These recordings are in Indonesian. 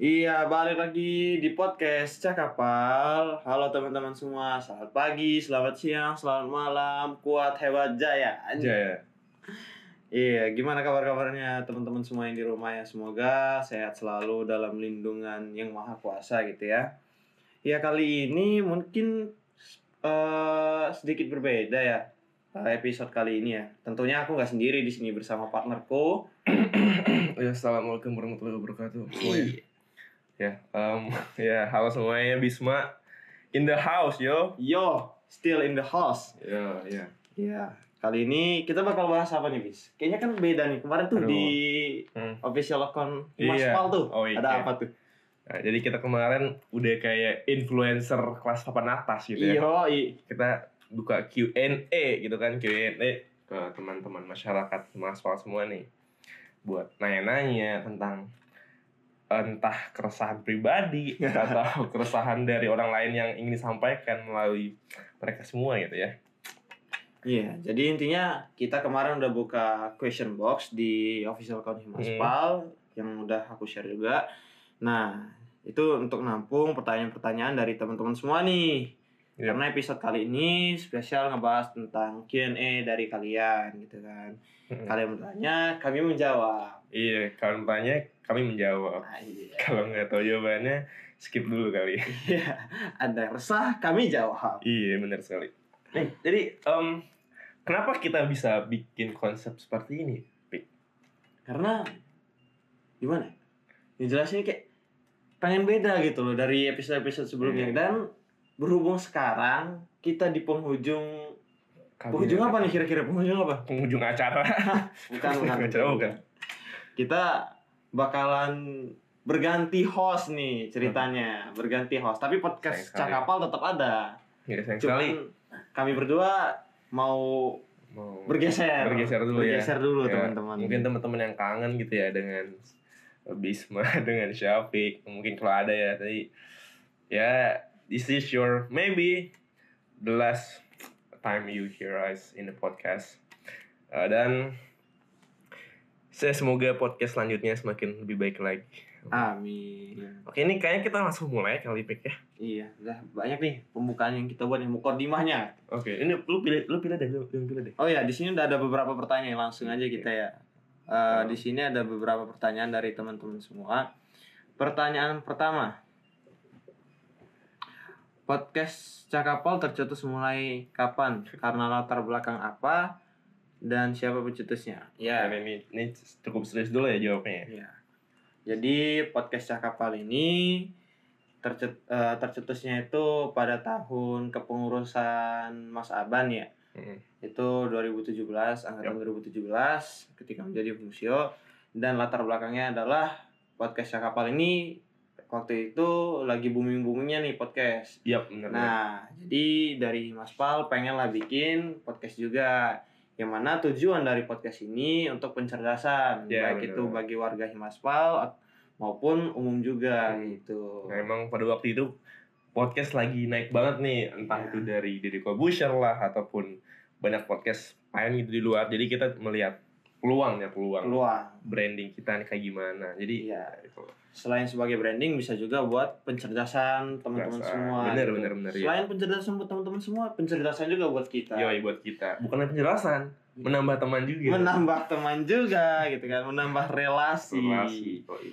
Iya, balik lagi di podcast Cakapal. Halo teman-teman semua, selamat pagi, selamat siang, selamat malam, kuat, hebat, jaya. Jaya. Iya, gimana kabar-kabarnya teman-teman semua yang di rumah ya? Semoga sehat selalu dalam lindungan yang maha kuasa gitu ya. Ya kali ini mungkin eh sedikit berbeda ya eh, episode kali ini ya. Tentunya aku nggak sendiri di sini bersama partnerku. Ya, assalamualaikum warahmatullahi wabarakatuh. Semuanya. Iya. Ya, um, ya halo semuanya Bisma in the house yo. Yo, still in the house. Ya, ya. Iya. Kali ini kita bakal bahas apa nih, Bis? Kayaknya kan beda nih. Kemarin tuh Aduh. di Hmm. official account Mas Iya. Pal tuh. Oh, iya. Ada apa tuh? Nah, jadi kita kemarin udah kayak influencer kelas papan atas gitu ya. Iyo, i- Kita buka Q&A gitu kan, Q&A ke teman-teman masyarakat mahasiswa semua nih. Buat nanya-nanya tentang entah keresahan pribadi atau keresahan dari orang lain yang ingin disampaikan melalui mereka semua gitu ya. Iya, jadi intinya kita kemarin udah buka question box di official account Mas Hmm. Pal yang udah aku share juga. Nah, itu untuk nampung pertanyaan-pertanyaan dari teman-teman semua nih. Iya. Karena episode kali ini spesial ngebahas tentang Q&A dari kalian gitu kan. Kalian bertanya, kami menjawab. Iya, kalau tanya kami menjawab. Nah, iya. Kalau nggak tahu jawabannya, skip dulu kali. Iya, Anda yang resah, kami jawab. iya, benar sekali. Nih, jadi em, kenapa kita bisa bikin konsep seperti ini? Pik? Karena gimana? Ya jelasnya kayak pengen beda gitu loh dari episode-episode sebelumnya Iya. dan berhubung sekarang kita di penghujung penghujung apa nih kira-kira penghujung apa? Penghujung acara. Bukan bukan. Acara bukan. Kita bakalan berganti host nih ceritanya, berganti host. Tapi podcast. Cakapal tetap ada. Ya, Cuman sekali. kami berdua mau Mau bergeser. bergeser dulu ya. Bergeser dulu Ya, teman-teman. Mungkin teman-teman yang kangen gitu ya dengan Bisma, dengan Syafiq. Mungkin kalau ada ya tadi. Ya, this is your maybe the last time you hear us in the podcast. Uh, dan saya semoga podcast selanjutnya semakin lebih baik lagi. Amin. Oke, ini kayaknya kita langsung mulai kali Pik ya. Iya, udah banyak nih pembukaan yang kita buat yang mukodimahnya. Oke, ini lu pilih lu pilih deh, lu, lu pilih deh. Oh ya, di sini udah ada beberapa pertanyaan langsung aja kita ya. Eh, di sini ada beberapa pertanyaan dari teman-teman semua. Pertanyaan pertama. Podcast Cakapol tercetus mulai kapan? Karena latar belakang apa? Dan siapa pencetusnya? Ya, ini ini cukup serius dulu ya jawabnya. ya. Iya. Jadi podcast Cakapal ini tercet, eh, tercetusnya itu pada tahun kepengurusan Mas Aban ya. Mm. Itu 2017, angkatan 2017 ketika menjadi fungsio dan latar belakangnya adalah podcast Cakapal ini waktu itu lagi booming-boomingnya nih podcast. Iya, benar. Nah, jadi dari Mas Pal pengen lah bikin podcast juga. Yang mana tujuan dari podcast ini untuk pencerdasan, Ya, baik benar. itu bagi warga Himaspal maupun umum juga Hmm. gitu. Nah, emang pada waktu itu podcast lagi naik banget nih, entah Ya. itu dari Deddy Corbuzier lah ataupun banyak podcast lain gitu di luar. Jadi kita melihat peluang ya peluang Peluang. branding kita nih kayak gimana. Jadi Iya. itu. Selain sebagai branding bisa juga buat pencerdasan teman-teman Pencerdasan. semua. Bener, gitu. bener, bener, ya. Selain pencerdasan buat teman-teman semua, pencerdasan juga buat kita. Yoi buat kita. Bukan penjelasan, menambah teman juga. Menambah teman juga gitu kan, menambah relasi. relasi. Yoi.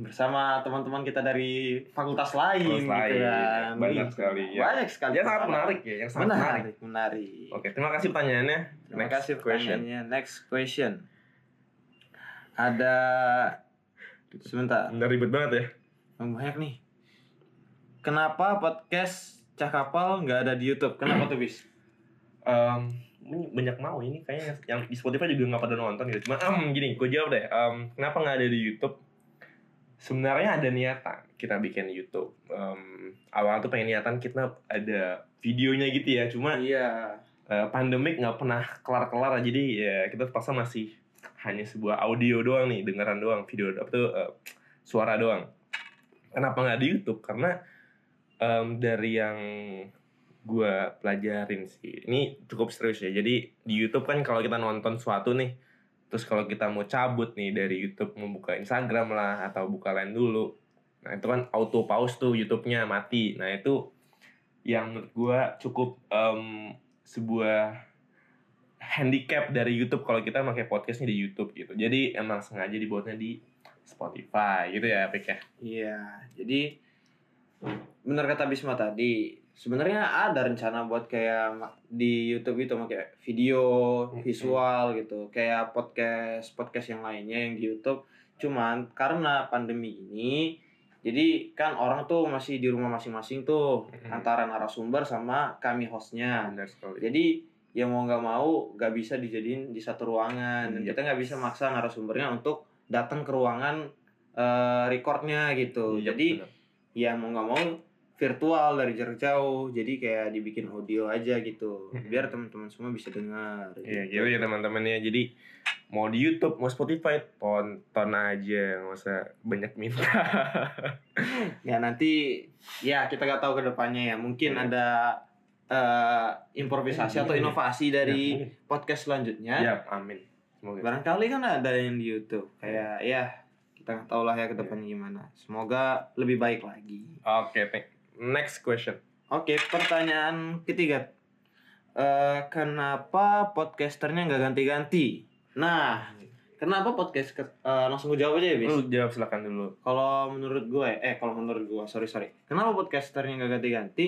Bersama teman-teman kita dari fakultas lain Fakultas gitu lain, kan. banyak sekali, ya. Banyak sekali. Ya sangat menarik ya, yang sangat menarik. menarik, menarik. Oke, terima kasih pertanyaannya. Terima Next kasih question. pertanyaannya. Next question. Ada sebentar, Udah ribet banget ya. banyak nih. Kenapa podcast Cakapal nggak ada di YouTube? Kenapa tuh bis? Ini banyak mau ini kayaknya yang di Spotify juga nggak pada nonton gitu. Cuma em, gini, gue jawab deh. Em, kenapa nggak ada di YouTube? Sebenarnya ada niatan kita bikin YouTube. Em, awal tuh pengen niatan kita ada videonya gitu ya. Cuma Iya. eh, pandemik nggak pernah kelar-kelar. Jadi ya kita terpaksa masih hanya sebuah audio doang nih, dengeran doang, video apa tuh eh, suara doang. Kenapa nggak di YouTube? Karena em, dari yang gue pelajarin sih ini cukup serius ya jadi di YouTube kan kalau kita nonton suatu nih terus kalau kita mau cabut nih dari YouTube membuka Instagram lah atau buka lain dulu Nah itu kan auto pause tuh YouTube-nya mati. Nah itu yang menurut gua cukup em, sebuah handicap dari YouTube kalau kita pakai podcastnya di YouTube gitu. Jadi emang sengaja dibuatnya di Spotify gitu ya, Pik ya. Iya, jadi benar kata Bisma tadi. Sebenarnya ada rencana buat kayak di YouTube itu pakai video, visual gitu, kayak podcast podcast yang lainnya yang di YouTube. Cuman karena pandemi ini, jadi kan orang tuh masih di rumah masing-masing tuh antara narasumber sama kami hostnya. Jadi ya mau nggak mau nggak bisa dijadiin di satu ruangan. Dan Iya. Kita nggak bisa maksa narasumbernya untuk datang ke ruangan eh, recordnya gitu. Iya, Jadi ya mau nggak mau virtual dari jarak jauh. Jadi kayak dibikin audio aja gitu. Biar teman-teman semua bisa dengar. Iya gitu ya teman-teman ya. Jadi mau di YouTube mau Spotify tonton aja nggak usah banyak minta. Ya nanti ya kita nggak tahu ke depannya ya. Mungkin Iya. ada eh, improvisasi Iya, atau iya. inovasi dari podcast selanjutnya. ya amin. Semoga. Barangkali kan ada yang di YouTube. Kayak ya kita nggak tahu lah ya ke depannya gimana. Semoga lebih baik lagi. Oke, thank- next question. Oke, pertanyaan ketiga. Eh kenapa podcasternya nggak ganti-ganti? Nah, kenapa podcast ke- eh, langsung gue jawab aja ya, bis? Lu jawab silakan dulu. Kalau menurut gue, eh kalau menurut gue, sorry sorry. Kenapa podcasternya nggak ganti-ganti?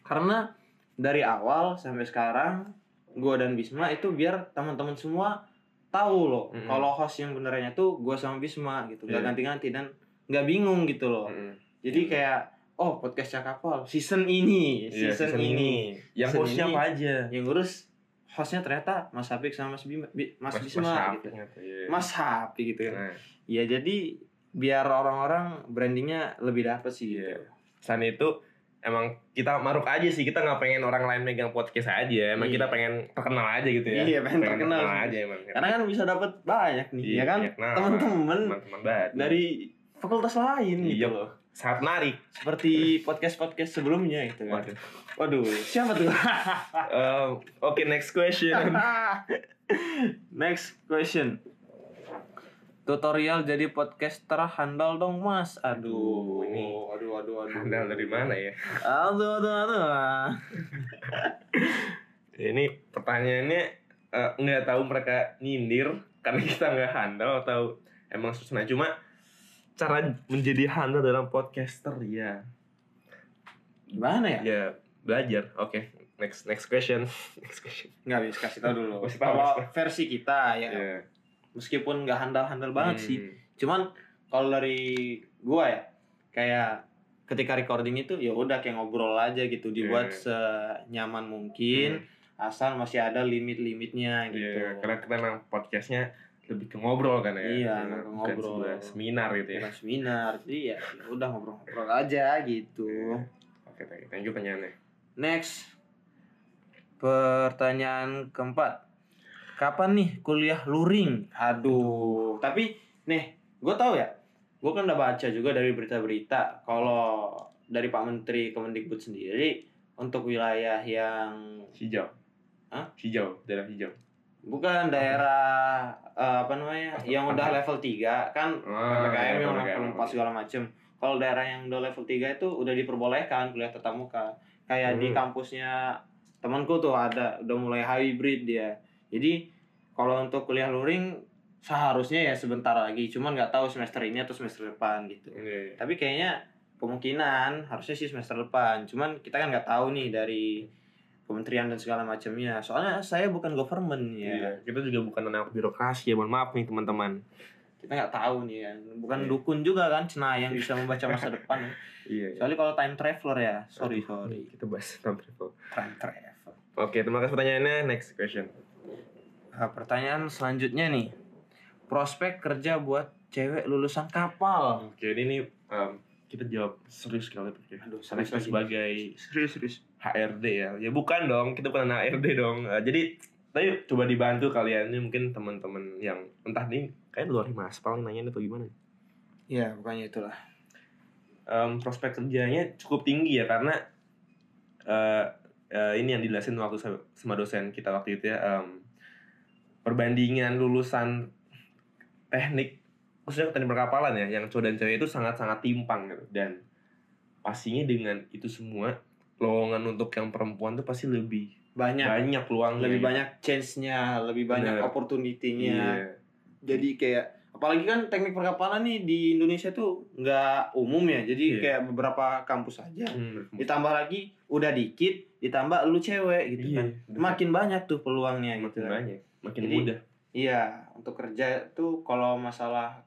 Karena dari awal sampai sekarang, gue dan Bisma itu biar teman-teman semua tahu loh. Mm-mm. Kalau host yang benernya tuh gue sama Bisma gitu, nggak Iya. ganti-ganti dan nggak bingung gitu loh. Mm-mm. Jadi kayak, oh podcastnya kapal, season ini, Iya, season, ini. Yang Season hostnya ini. apa aja? Yang ngurus hostnya ternyata Mas Hapik sama Mas, Bima, Bi- Mas, Bisma Hapik gitu. iya. Mas Hapik gitu kan. Nah, Ya jadi biar orang-orang brandingnya lebih dapet sih Iya. gitu. selain itu emang kita maruk aja sih kita nggak pengen orang lain megang podcast aja emang Iya. kita pengen terkenal aja gitu ya Iya, pengen terkenal sih. aja emang Karena kan bisa dapat banyak nih, Iya, ya kan? nama. Teman-teman dari fakultas lain Iya. gitu loh. Sangat menarik Seperti podcast-podcast sebelumnya itu kan. Waduh. Waduh, siapa tuh? Eh, oke next question Next question. Tutorial jadi podcaster handal dong mas. Aduh, Aduh, ini aduh, aduh, aduh. handal dari mana ya Aduh, aduh, aduh. ini pertanyaannya nggak tahu mereka nyindir karena kita nggak handal atau emang susah cuma cara menjadi handal dalam podcaster ya Gimana ya? ya belajar oke next next question next question Nggak bisa kasih tahu dulu. Kasih tahu, Kalau versi kita ya, ya meskipun nggak handal-handal banget sih, Hmm. cuman kalau dari gua ya, kayak ketika recording itu ya udah kayak ngobrol aja gitu, dibuat senyaman mungkin, asal masih ada limit-limitnya gitu. Iya, karena kita memang podcastnya lebih ke ngobrol kan ya. Iya, ke ngobrol. seminar gitu ya. Bukan seminar, jadi ya ya udah ngobrol-ngobrol aja gitu. Oke, thank you, thank you pertanyaannya. Next, pertanyaan keempat. Kapan nih kuliah luring? Aduh, tapi nih, gue tahu ya, gue kan udah baca juga dari berita-berita kalau dari Pak Menteri Kemendikbud sendiri untuk wilayah yang Hijau. Hah? Hijau, daerah hijau. Bukan daerah eh, apa namanya yang udah level 3 kan Ah, PPKM yang PPKM. level 4 segala macem. Kalau daerah yang udah level 3 itu udah diperbolehkan kuliah tatap muka. Kayak di Hmm. kampusnya temanku tuh ada udah mulai hybrid dia. Jadi kalau untuk kuliah luring seharusnya ya sebentar lagi. Cuman nggak tahu semester ini atau semester depan gitu. Iya. tapi kayaknya kemungkinan harusnya sih semester depan. Cuman kita kan nggak tahu nih dari kementerian dan segala macamnya soalnya saya bukan government ya Iya, kita juga bukan anak birokrasi ya, mohon maaf nih teman-teman. kita nggak tahu nih ya bukan Iya. dukun juga kan cenayang bisa membaca masa depan Iya. Kecuali kalau time traveler ya. Sorry, sorry. Kita bahas time travel. Time travel. Oke, terima kasih pertanyaannya. Next question. Nah, pertanyaan selanjutnya nih. Prospek kerja buat cewek lulusan kapal. Oke, ini nih em, kita jawab serius sekali ya. Aduh, serius sebagai Serius, serius. HRD ya. Ya bukan dong, kita bukan anak HRD dong. Eh, jadi tapi coba dibantu kalian ini mungkin teman-teman yang entah nih kayak luar mas paling nanya atau gimana. Ya, bukannya itulah. Em, prospek kerjanya cukup tinggi ya karena eh eh, ini yang dijelasin waktu sa- sama dosen kita waktu itu ya em, perbandingan lulusan teknik khususnya teknik perkapalan ya yang cowok dan cewek itu sangat-sangat timpang gitu dan pastinya dengan itu semua lowongan untuk yang perempuan tuh pasti lebih banyak banyak peluangnya lebih gitu. banyak chance-nya lebih banyak opportunity-nya iya jadi kayak apalagi kan teknik perkapalan nih di Indonesia tuh nggak umum ya jadi Iya. kayak beberapa kampus aja Hmm, ditambah lagi udah dikit ditambah lu cewek gitu iya, kan bener. makin banyak tuh peluangnya makin gitu kan. banyak makin Jadi, mudah iya untuk kerja tuh kalau masalah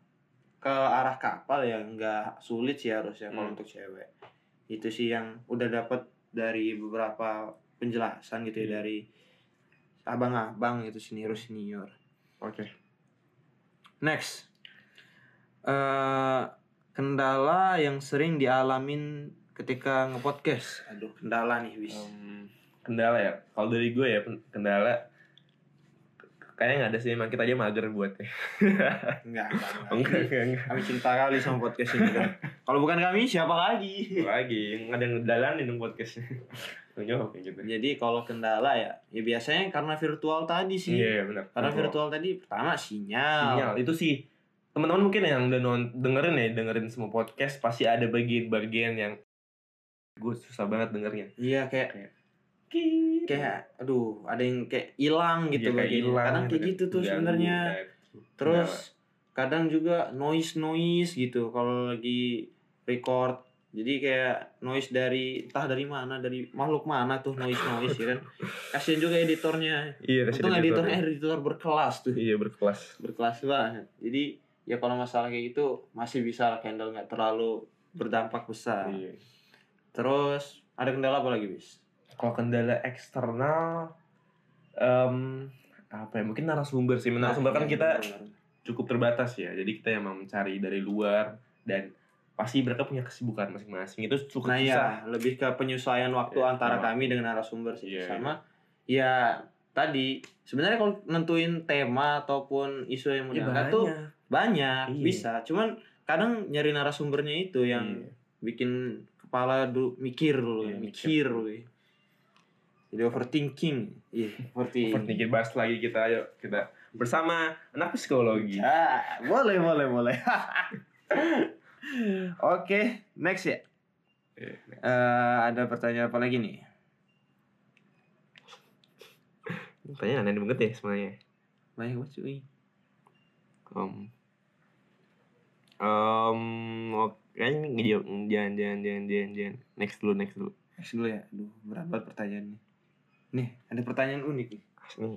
ke arah kapal ya nggak sulit sih harusnya kalau Hmm. untuk cewek itu sih yang udah dapat dari beberapa penjelasan gitu ya Iya. dari abang-abang itu senior senior oke Next. eh kendala yang sering dialamin ketika ngepodcast. Aduh, kendala nih, bis. Em, kendala ya kalau dari gue ya kendala kayaknya nggak ada sih emang kita aja mager buatnya enggak, enggak, enggak. enggak enggak enggak Kami cinta kali sama podcast ini. kan. Kalau bukan kami, siapa lagi? lagi nggak ada yang ngedalanin dong podcastnya jawab kayak gitu Jadi kalau kendala ya, ya biasanya karena virtual tadi sih. iya benar Karena virtual tadi pertama sinyal. sinyal itu sih teman-teman mungkin yang udah non dengerin ya dengerin semua podcast pasti ada bagian-bagian yang gue susah banget dengernya Iya kayak kayak aduh, ada yang kayak hilang gitu Iya, kayak hilang Kadang kayak kan. gitu tuh sebenarnya. kayak gitu. Terus kadang juga noise noise gitu kalau lagi record. Jadi kayak noise dari entah dari mana dari makhluk mana tuh noise noise ya kan. Kasian juga editornya. iya Untung editor editornya ya. editor berkelas tuh. iya berkelas Berkelas banget. Jadi ya kalau masalah kayak gitu masih bisa lah handle nggak terlalu berdampak besar. iya Terus ada kendala apa lagi bis? kalau kendala eksternal em apa ya mungkin narasumber sih narasumber kan Nah, kita iya, benar. cukup terbatas ya jadi kita yang mau mencari dari luar dan pasti mereka punya kesibukan masing-masing itu cukup Nah susah ya, lebih ke penyesuaian waktu Iya, antara sama. kami dengan narasumber sih. Iya, Sama ya tadi sebenarnya kalau nentuin tema ataupun isu yang mau Ya, diangkat tuh banyak. banyak Iya. bisa. Cuman kadang nyari narasumbernya itu yang Iya. bikin kepala dulu mikir dulu, Iya, mikir. weh. Jadi overthinking. Iya, overthinking. Overthinking bahas lagi kita ayo kita bersama anak psikologi. Ah, boleh, boleh, boleh. Oke, next ya. Eh, ada pertanyaan apa lagi nih? Pertanyaan aneh banget ya semuanya. Banyak banget cuy. Um, um, oke, ngejawab jangan jangan jangan jangan jangan next dulu next dulu. Next dulu ya. Aduh, berat banget pertanyaannya. Nih, ada pertanyaan unik nih. Ini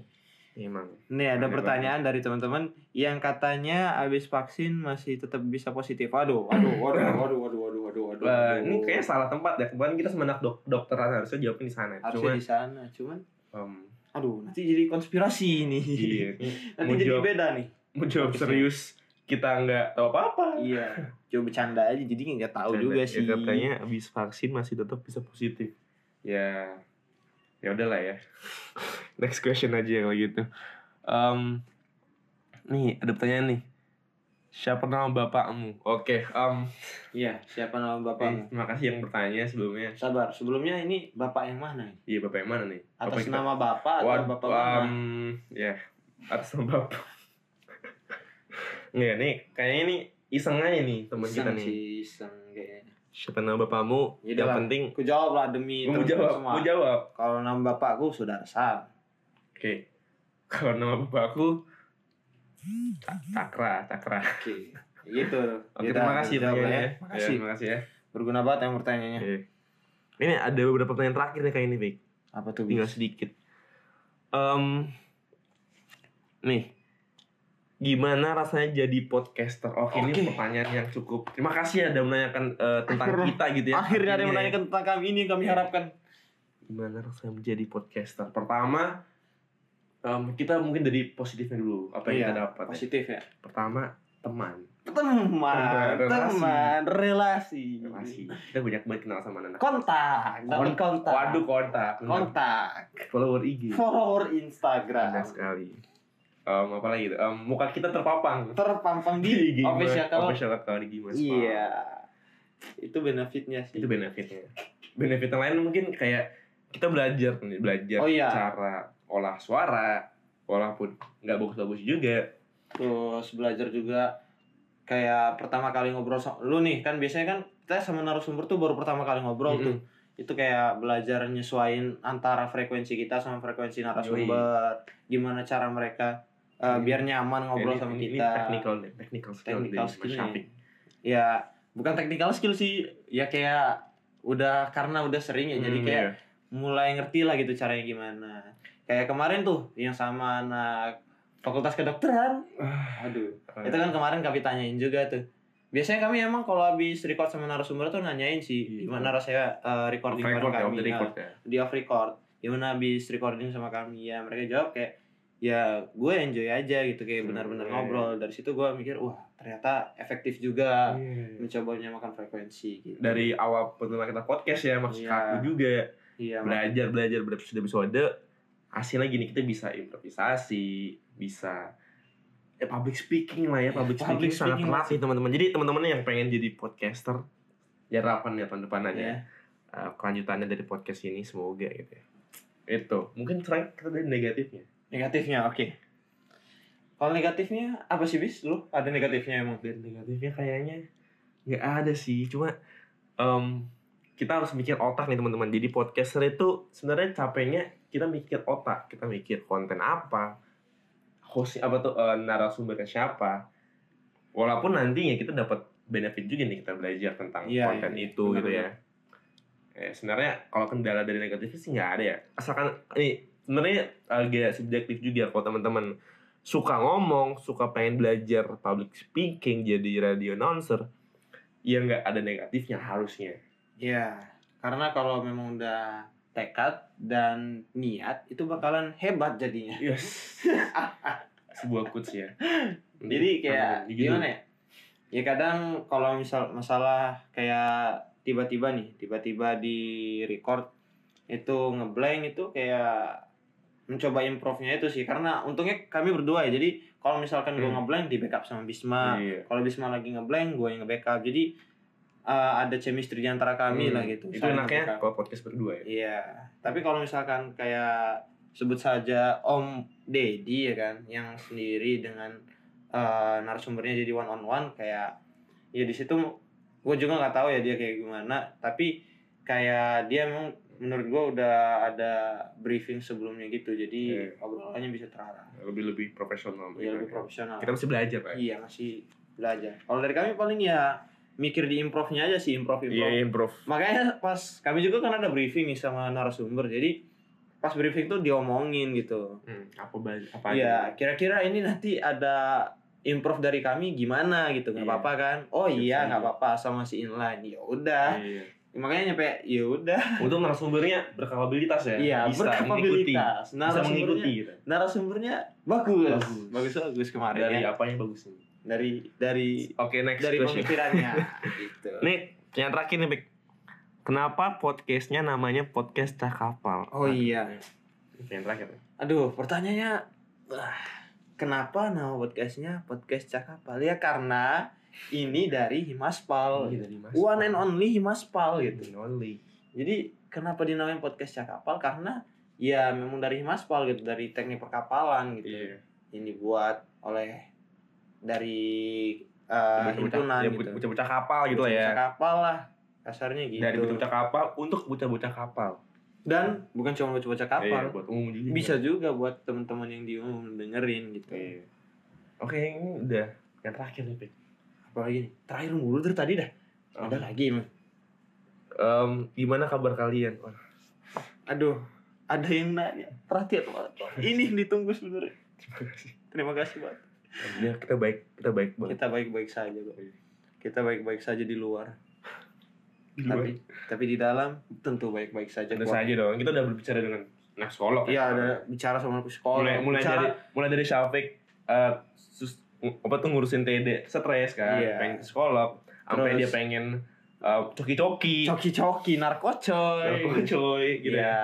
emang Nih, ada pertanyaan dari teman-teman yang katanya habis vaksin masih tetap bisa positif. Aduh, aduh, waduh, waduh, waduh, waduh, waduh, waduh. Waduh. ini kayaknya salah tempat ya. Kemarin kita sama anak dok dokteran harusnya jawabnya di sana. harusnya Cuma di sana, cuman um, aduh, nanti jadi konspirasi nih. iya, nanti mau jadi jawab beda nih. mau jawab Fokusnya. serius kita nggak tahu apa-apa. Iya, coba bercanda aja jadi nggak tahu Canda. juga Ya, sih. katanya habis vaksin masih tetap bisa positif. Ya, ya udahlah ya. Next question aja kalau gitu. Um, nih ada pertanyaan nih. Siapa nama bapakmu? Oke, um, Iya, siapa nama eh, bapakmu? terima kasih yang bertanya sebelumnya. Sabar, sebelumnya ini bapak yang mana? nih? Iya bapak yang mana nih? Atas Bapak kita- nama bapak atau Wad- bapak mana? um, ya atas nama bapak. Nggak nih, kayaknya ini iseng aja nih teman kita nih. sih, iseng kayaknya. Siapa nama bapakmu? Ya yang udahlah. penting Aku jawab lah demi mau teman-teman jawab, semua. mau jawab. Kalau nama bapakku saudara Sam. Oke. Kalau nama bapakku Ta- Cakra, Cakra. Oke. Gitu. Oke, Yaudah, terima kasih ya. Ya, Makasih. terima kasih ya. Berguna banget yang pertanyaannya. Oke. Ini ada beberapa pertanyaan terakhir nih kayak ini, Vic. Apa tuh? Tinggal Bis? sedikit. Em, nih. Gimana rasanya jadi podcaster? Oke, ini pertanyaan yang cukup. Terima kasih ya udah menanyakan eh, tentang Akhirnya- kita gitu ya. Akhirnya ada yang ya. menanyakan tentang kami ini yang kami harapkan. Gimana rasanya menjadi podcaster? Pertama, em, kita mungkin dari positifnya dulu. Apa yang Iya, kita dapat? ya. Positif ya. Pertama, teman. Teman, Relasi. teman, relasi. Relasi. Kita banyak banget kenal sama anak. Kontak, dapat kontak. Waduh kontak. kontak. Follower IG. Follower Instagram. sekali. Um, apa lagi? Um, muka kita terpapang Terpampang di Gimana- official account. official account di Gimana Iya. Itu benefitnya sih. Itu benefitnya. Benefit yang lain mungkin kayak kita belajar nih, belajar Oh, iya. cara olah suara, walaupun nggak bagus-bagus juga. Terus belajar juga kayak pertama kali ngobrol sama lu nih kan biasanya kan kita sama narasumber tuh baru pertama kali ngobrol Mhm. tuh itu kayak belajar nyesuaiin antara frekuensi kita sama frekuensi narasumber gimana cara mereka uh, biar nyaman ngobrol ini, sama ini, kita. technical technical skill Technical skill ya bukan technical skill sih. Ya kayak udah karena udah sering ya jadi Hmm, kayak iya. mulai ngerti lah gitu caranya gimana. Kayak kemarin tuh yang sama anak fakultas kedokteran. Aduh Eh, itu kan kemarin kami tanyain juga tuh. Biasanya kami emang kalau habis record sama narasumber tuh nanyain sih Iya. gimana rasanya uh, recording off record ya, off kami the record Nah, ya. di off record. Gimana habis recording sama kami? Ya mereka jawab kayak ya gue enjoy aja gitu kayak Hmm, benar-benar iya. ngobrol dari situ gue mikir wah ternyata efektif juga Iya. mencoba menyamakan frekuensi gitu Dari awal pertama kita podcast ya, maksud Iya. aku juga iya Mak. belajar belajar berepisode episode hasilnya gini kita bisa improvisasi bisa ya public speaking lah ya Ya, public, public speaking, sangat speaking terlatih teman-teman jadi teman-teman yang pengen jadi podcaster ya harapan ya depan-depan aja ya Uh, kelanjutannya dari podcast ini semoga gitu ya itu. Mungkin terakhir kita dari negatifnya. Negatifnya oke. Kalau negatifnya apa sih bis? Lu? Ada negatifnya emang? Dari negatifnya kayaknya. Nggak ada sih. Cuma em, kita harus mikir otak nih teman-teman. Jadi podcaster itu sebenarnya capeknya kita mikir otak. Kita mikir konten apa host apa tuh eh, narasumbernya siapa. Walaupun nantinya kita dapat benefit juga nih kita belajar tentang Iya, konten iya, itu gitu ya. Eh, sebenarnya kalau kendala dari negatifnya sih nggak ada ya. Asalkan ini sebenarnya agak subjektif juga kalau teman-teman suka ngomong suka pengen belajar public speaking jadi radio announcer ya nggak ada negatifnya harusnya. Ya karena kalau memang udah tekad dan niat itu bakalan hebat jadinya. Yes. Sebuah quotes ya. Jadi kayak gimana ya? Ya kadang kalau misal masalah kayak tiba-tiba nih tiba-tiba di record itu ngeblank itu kayak mencoba improve-nya itu sih. Karena untungnya kami berdua ya jadi kalau misalkan gue Hmm. ngeblank di backup sama Bisma. Iya. kalau Bisma lagi ngeblank gue yang nge-backup. Jadi uh, ada chemistry di antara kami Hmm. lah gitu. Itu enaknya kalau podcast berdua ya? Iya, tapi kalau misalkan kayak sebut saja Om Deddy ya kan, yang sendiri dengan eh, narasumbernya jadi one on one kayak ya di situ gue juga nggak tahu ya dia kayak gimana, tapi kayak dia emang menurut gue udah ada briefing sebelumnya gitu, jadi Iya. obrolannya bisa terarah, lebih lebih profesional ya lebih profesional. kita mesti belajar pak Iya masih belajar. Kalau dari kami paling ya mikir di improve-nya aja sih improve. iya improve Makanya pas kami juga kan ada briefing nih sama narasumber. Jadi pas briefing tuh diomongin gitu. hmm, apa apa Iya, aja kira-kira ini nanti ada improve dari kami gimana gitu. nggak Iya. apa-apa kan? Oh Siap iya, nggak apa-apa sama si inline. Ya udah. Iya. Makanya nyampe ya udah. untuk narasumbernya berkapabilitas ya Iya, bisa mengikuti berkapabilitas. bisa Narasumbernya mengikuti gitu. narasumbernya bagus. Bagus. Bagus bagus kemarin dari ya. apanya bagus nih Dari dari oke next dari question pemikirannya gitu. nih yang terakhir nih Bek. kenapa podcastnya namanya podcast cakapal Oh iya. yang terakhir Aduh, pertanyaannya wah, kenapa nama podcastnya podcast Cakapal? Ya karena ini dari Himaspal Ini dari One and only Himaspal gitu. And only Jadi kenapa dinamain podcast Cakapal? Karena ya memang dari Himaspal gitu, dari teknik perkapalan gitu. iya Ini buat oleh dari uh, himpunan ya, gitu. bocah-bocah kapal gitu lah ya Bocah kapal lah kasarnya gitu. dari bocah-bocah kapal untuk bocah-bocah kapal Dan bukan cuma bocah-bocah kapal. Iya, buat umum juga. Bisa juga buat teman-teman yang di umum dengerin gitu. Iya. oke ini udah yang terakhir nih Bek. apalagi nih? Terakhir mulu dari tadi dah. Oh. ada lagi Mas. Em, gimana kabar kalian? Aduh ada yang nanya. Perhatian banget. Ini yang ditunggu sebenarnya. Terima kasih. Terima kasih banget. Ya, kita baik kita baik banget. Kita baik-baik saja kok kita baik-baik saja di luar Di tapi tapi di dalam tentu baik-baik saja Tentu saja dong. Kita udah berbicara dengan anak sekolah. Kan? iya ada bicara sama sekolah mulai mulai bicara, dari mulai dari Syafiq eh, sus- apa tuh ngurusin TD stres kan. Iya. pengen ke sekolah sampai dia pengen eh, coki-coki. Coki-coki narkocoy. Coy gitu ya ya.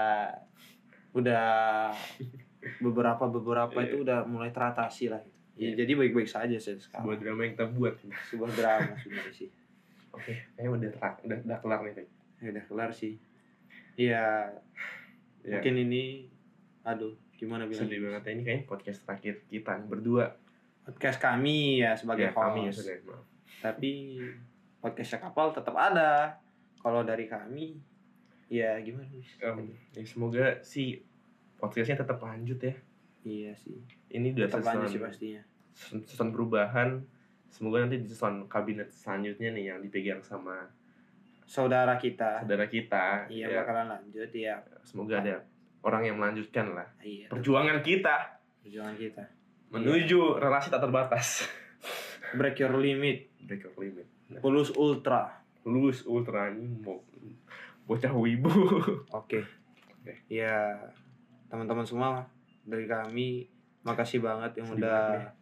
Udah beberapa beberapa Iya. itu udah mulai teratasi lah. Ya, jadi baik-baik saja sih buat sekarang drama yang kita buat. Sebuah drama sebenarnya sih oke kayaknya udah ter- udah udah kelar nih Fik. ya udah kelar sih. Ya Ya. mungkin ini aduh gimana bilang sedih banget ya ini kayaknya podcast terakhir kita berdua. Podcast kami ya sebagai ya kami ya host. sudah maaf. Tapi podcast kapal tetap ada. Kalau dari kami ya gimana? Em, ya semoga sih podcastnya tetap lanjut ya. Iya sih. Ini udah tetap lanjut sih pastinya. season perubahan semoga nanti di season kabinet selanjutnya nih yang dipegang sama saudara kita. Saudara kita iya ya, bakalan lanjut ya. Semoga ada orang yang melanjutkan lah. Iya. Perjuangan kita. Perjuangan kita. Menuju relasi tak terbatas. Break your limit. Break your limit. Pulus ultra. Lulus ultra ini mau bocah wibu. Oke. Oke. ya teman-teman semua dari kami makasih banget yang Sedih udah banget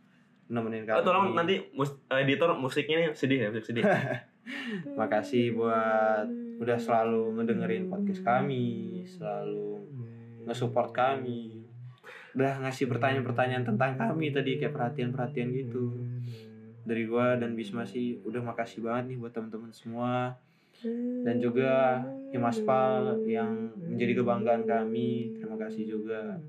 nemenin kami oh, tolong nanti mus editor musiknya nih sedih ya musik sedih. Makasih buat udah selalu ngedengerin podcast kami selalu nge-support kami. Udah ngasih pertanyaan-pertanyaan tentang kami tadi kayak perhatian-perhatian gitu. Dari gua dan Bisma sih udah makasih banget nih buat teman-teman semua. Dan juga Himaspal yang menjadi kebanggaan kami terima kasih juga.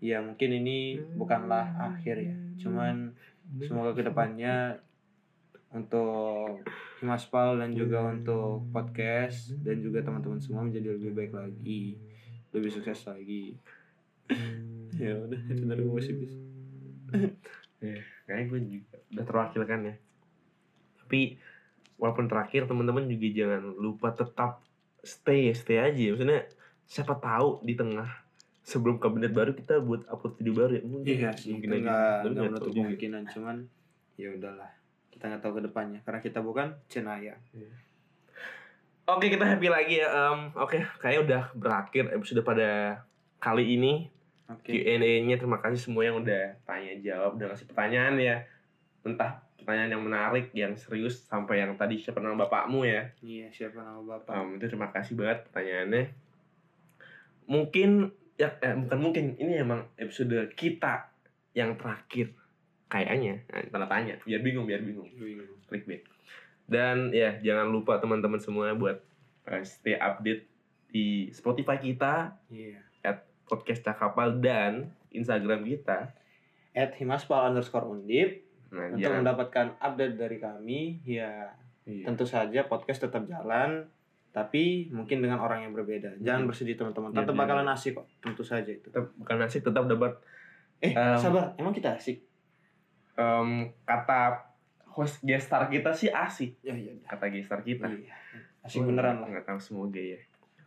Ya mungkin ini bukanlah akhir ya. Cuman semoga ke depannya untuk Himaspal dan juga untuk podcast dan juga teman-teman semua menjadi lebih baik lagi lebih sukses lagi. Ya udah itu dari gue sih bis. Kayaknya gue juga udah terwakilkan ya. Tapi walaupun terakhir teman-teman juga jangan lupa tetap stay stay aja maksudnya siapa tahu di tengah sebelum kabinet baru kita buat upload video baru ya mungkin iya mungkin itu aja. nggak menutup juga. kemungkinan cuman ya udahlah kita nggak tahu ke depannya karena kita bukan cenaya Oke kita happy lagi ya. Em, Oke kayaknya udah berakhir episode pada kali ini oke Q&A-nya. Terima kasih semua yang udah tanya jawab, udah ngasih pertanyaan ya. Entah pertanyaan yang menarik, yang serius sampai yang tadi siapa nama bapakmu ya. iya siapa nama bapak Em, itu terima kasih banget pertanyaannya. Mungkin ya eh, bukan mungkin ini emang episode kita yang terakhir kayaknya. Nah, tanda tanya biar bingung biar bingung clickbait. Dan ya jangan lupa teman-teman semua buat eh, stay update di Spotify kita, iya podcast Cakapal dan Instagram kita. at himaspal underscore undip Nah, untuk jangan mendapatkan update dari kami ya iya. tentu saja podcast tetap jalan tapi mungkin dengan orang yang berbeda jangan Hmm. bersedih teman-teman Iya, tetap jangan. bakalan asik kok tentu saja itu tetap bukan asik tetap dapat eh Em, sabar emang kita asik em, kata host gestar kita sih asik ya iya dah. kata gestar kita. iya asik beneran lah Nggak tahu semoga ya.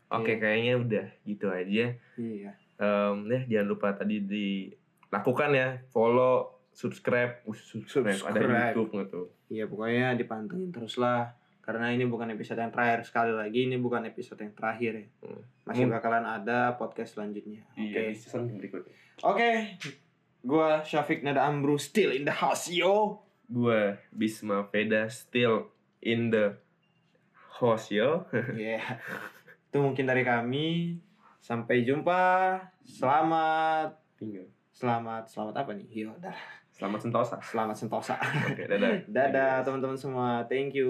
Oke Iya. kayaknya udah gitu aja. iya Em, ya jangan lupa tadi dilakukan ya follow subscribe Uh, subscribe, ada Subscribe. YouTube nggak tuh iya pokoknya dipantengin terus lah karena ini bukan episode yang terakhir sekali lagi ini bukan episode yang terakhir ya Hmm. masih Hmm. bakalan ada podcast selanjutnya oke iya di season berikutnya oke gua Syafiq Nada Amru still in the house yo gue Bisma Veda still in the host yo Iya. Itu mungkin dari kami. Sampai jumpa. Selamat. tinggal Selamat. Selamat apa nih? Yo, dah. selamat sentosa Selamat sentosa. oke dadah Dadah teman-teman semua. Thank you.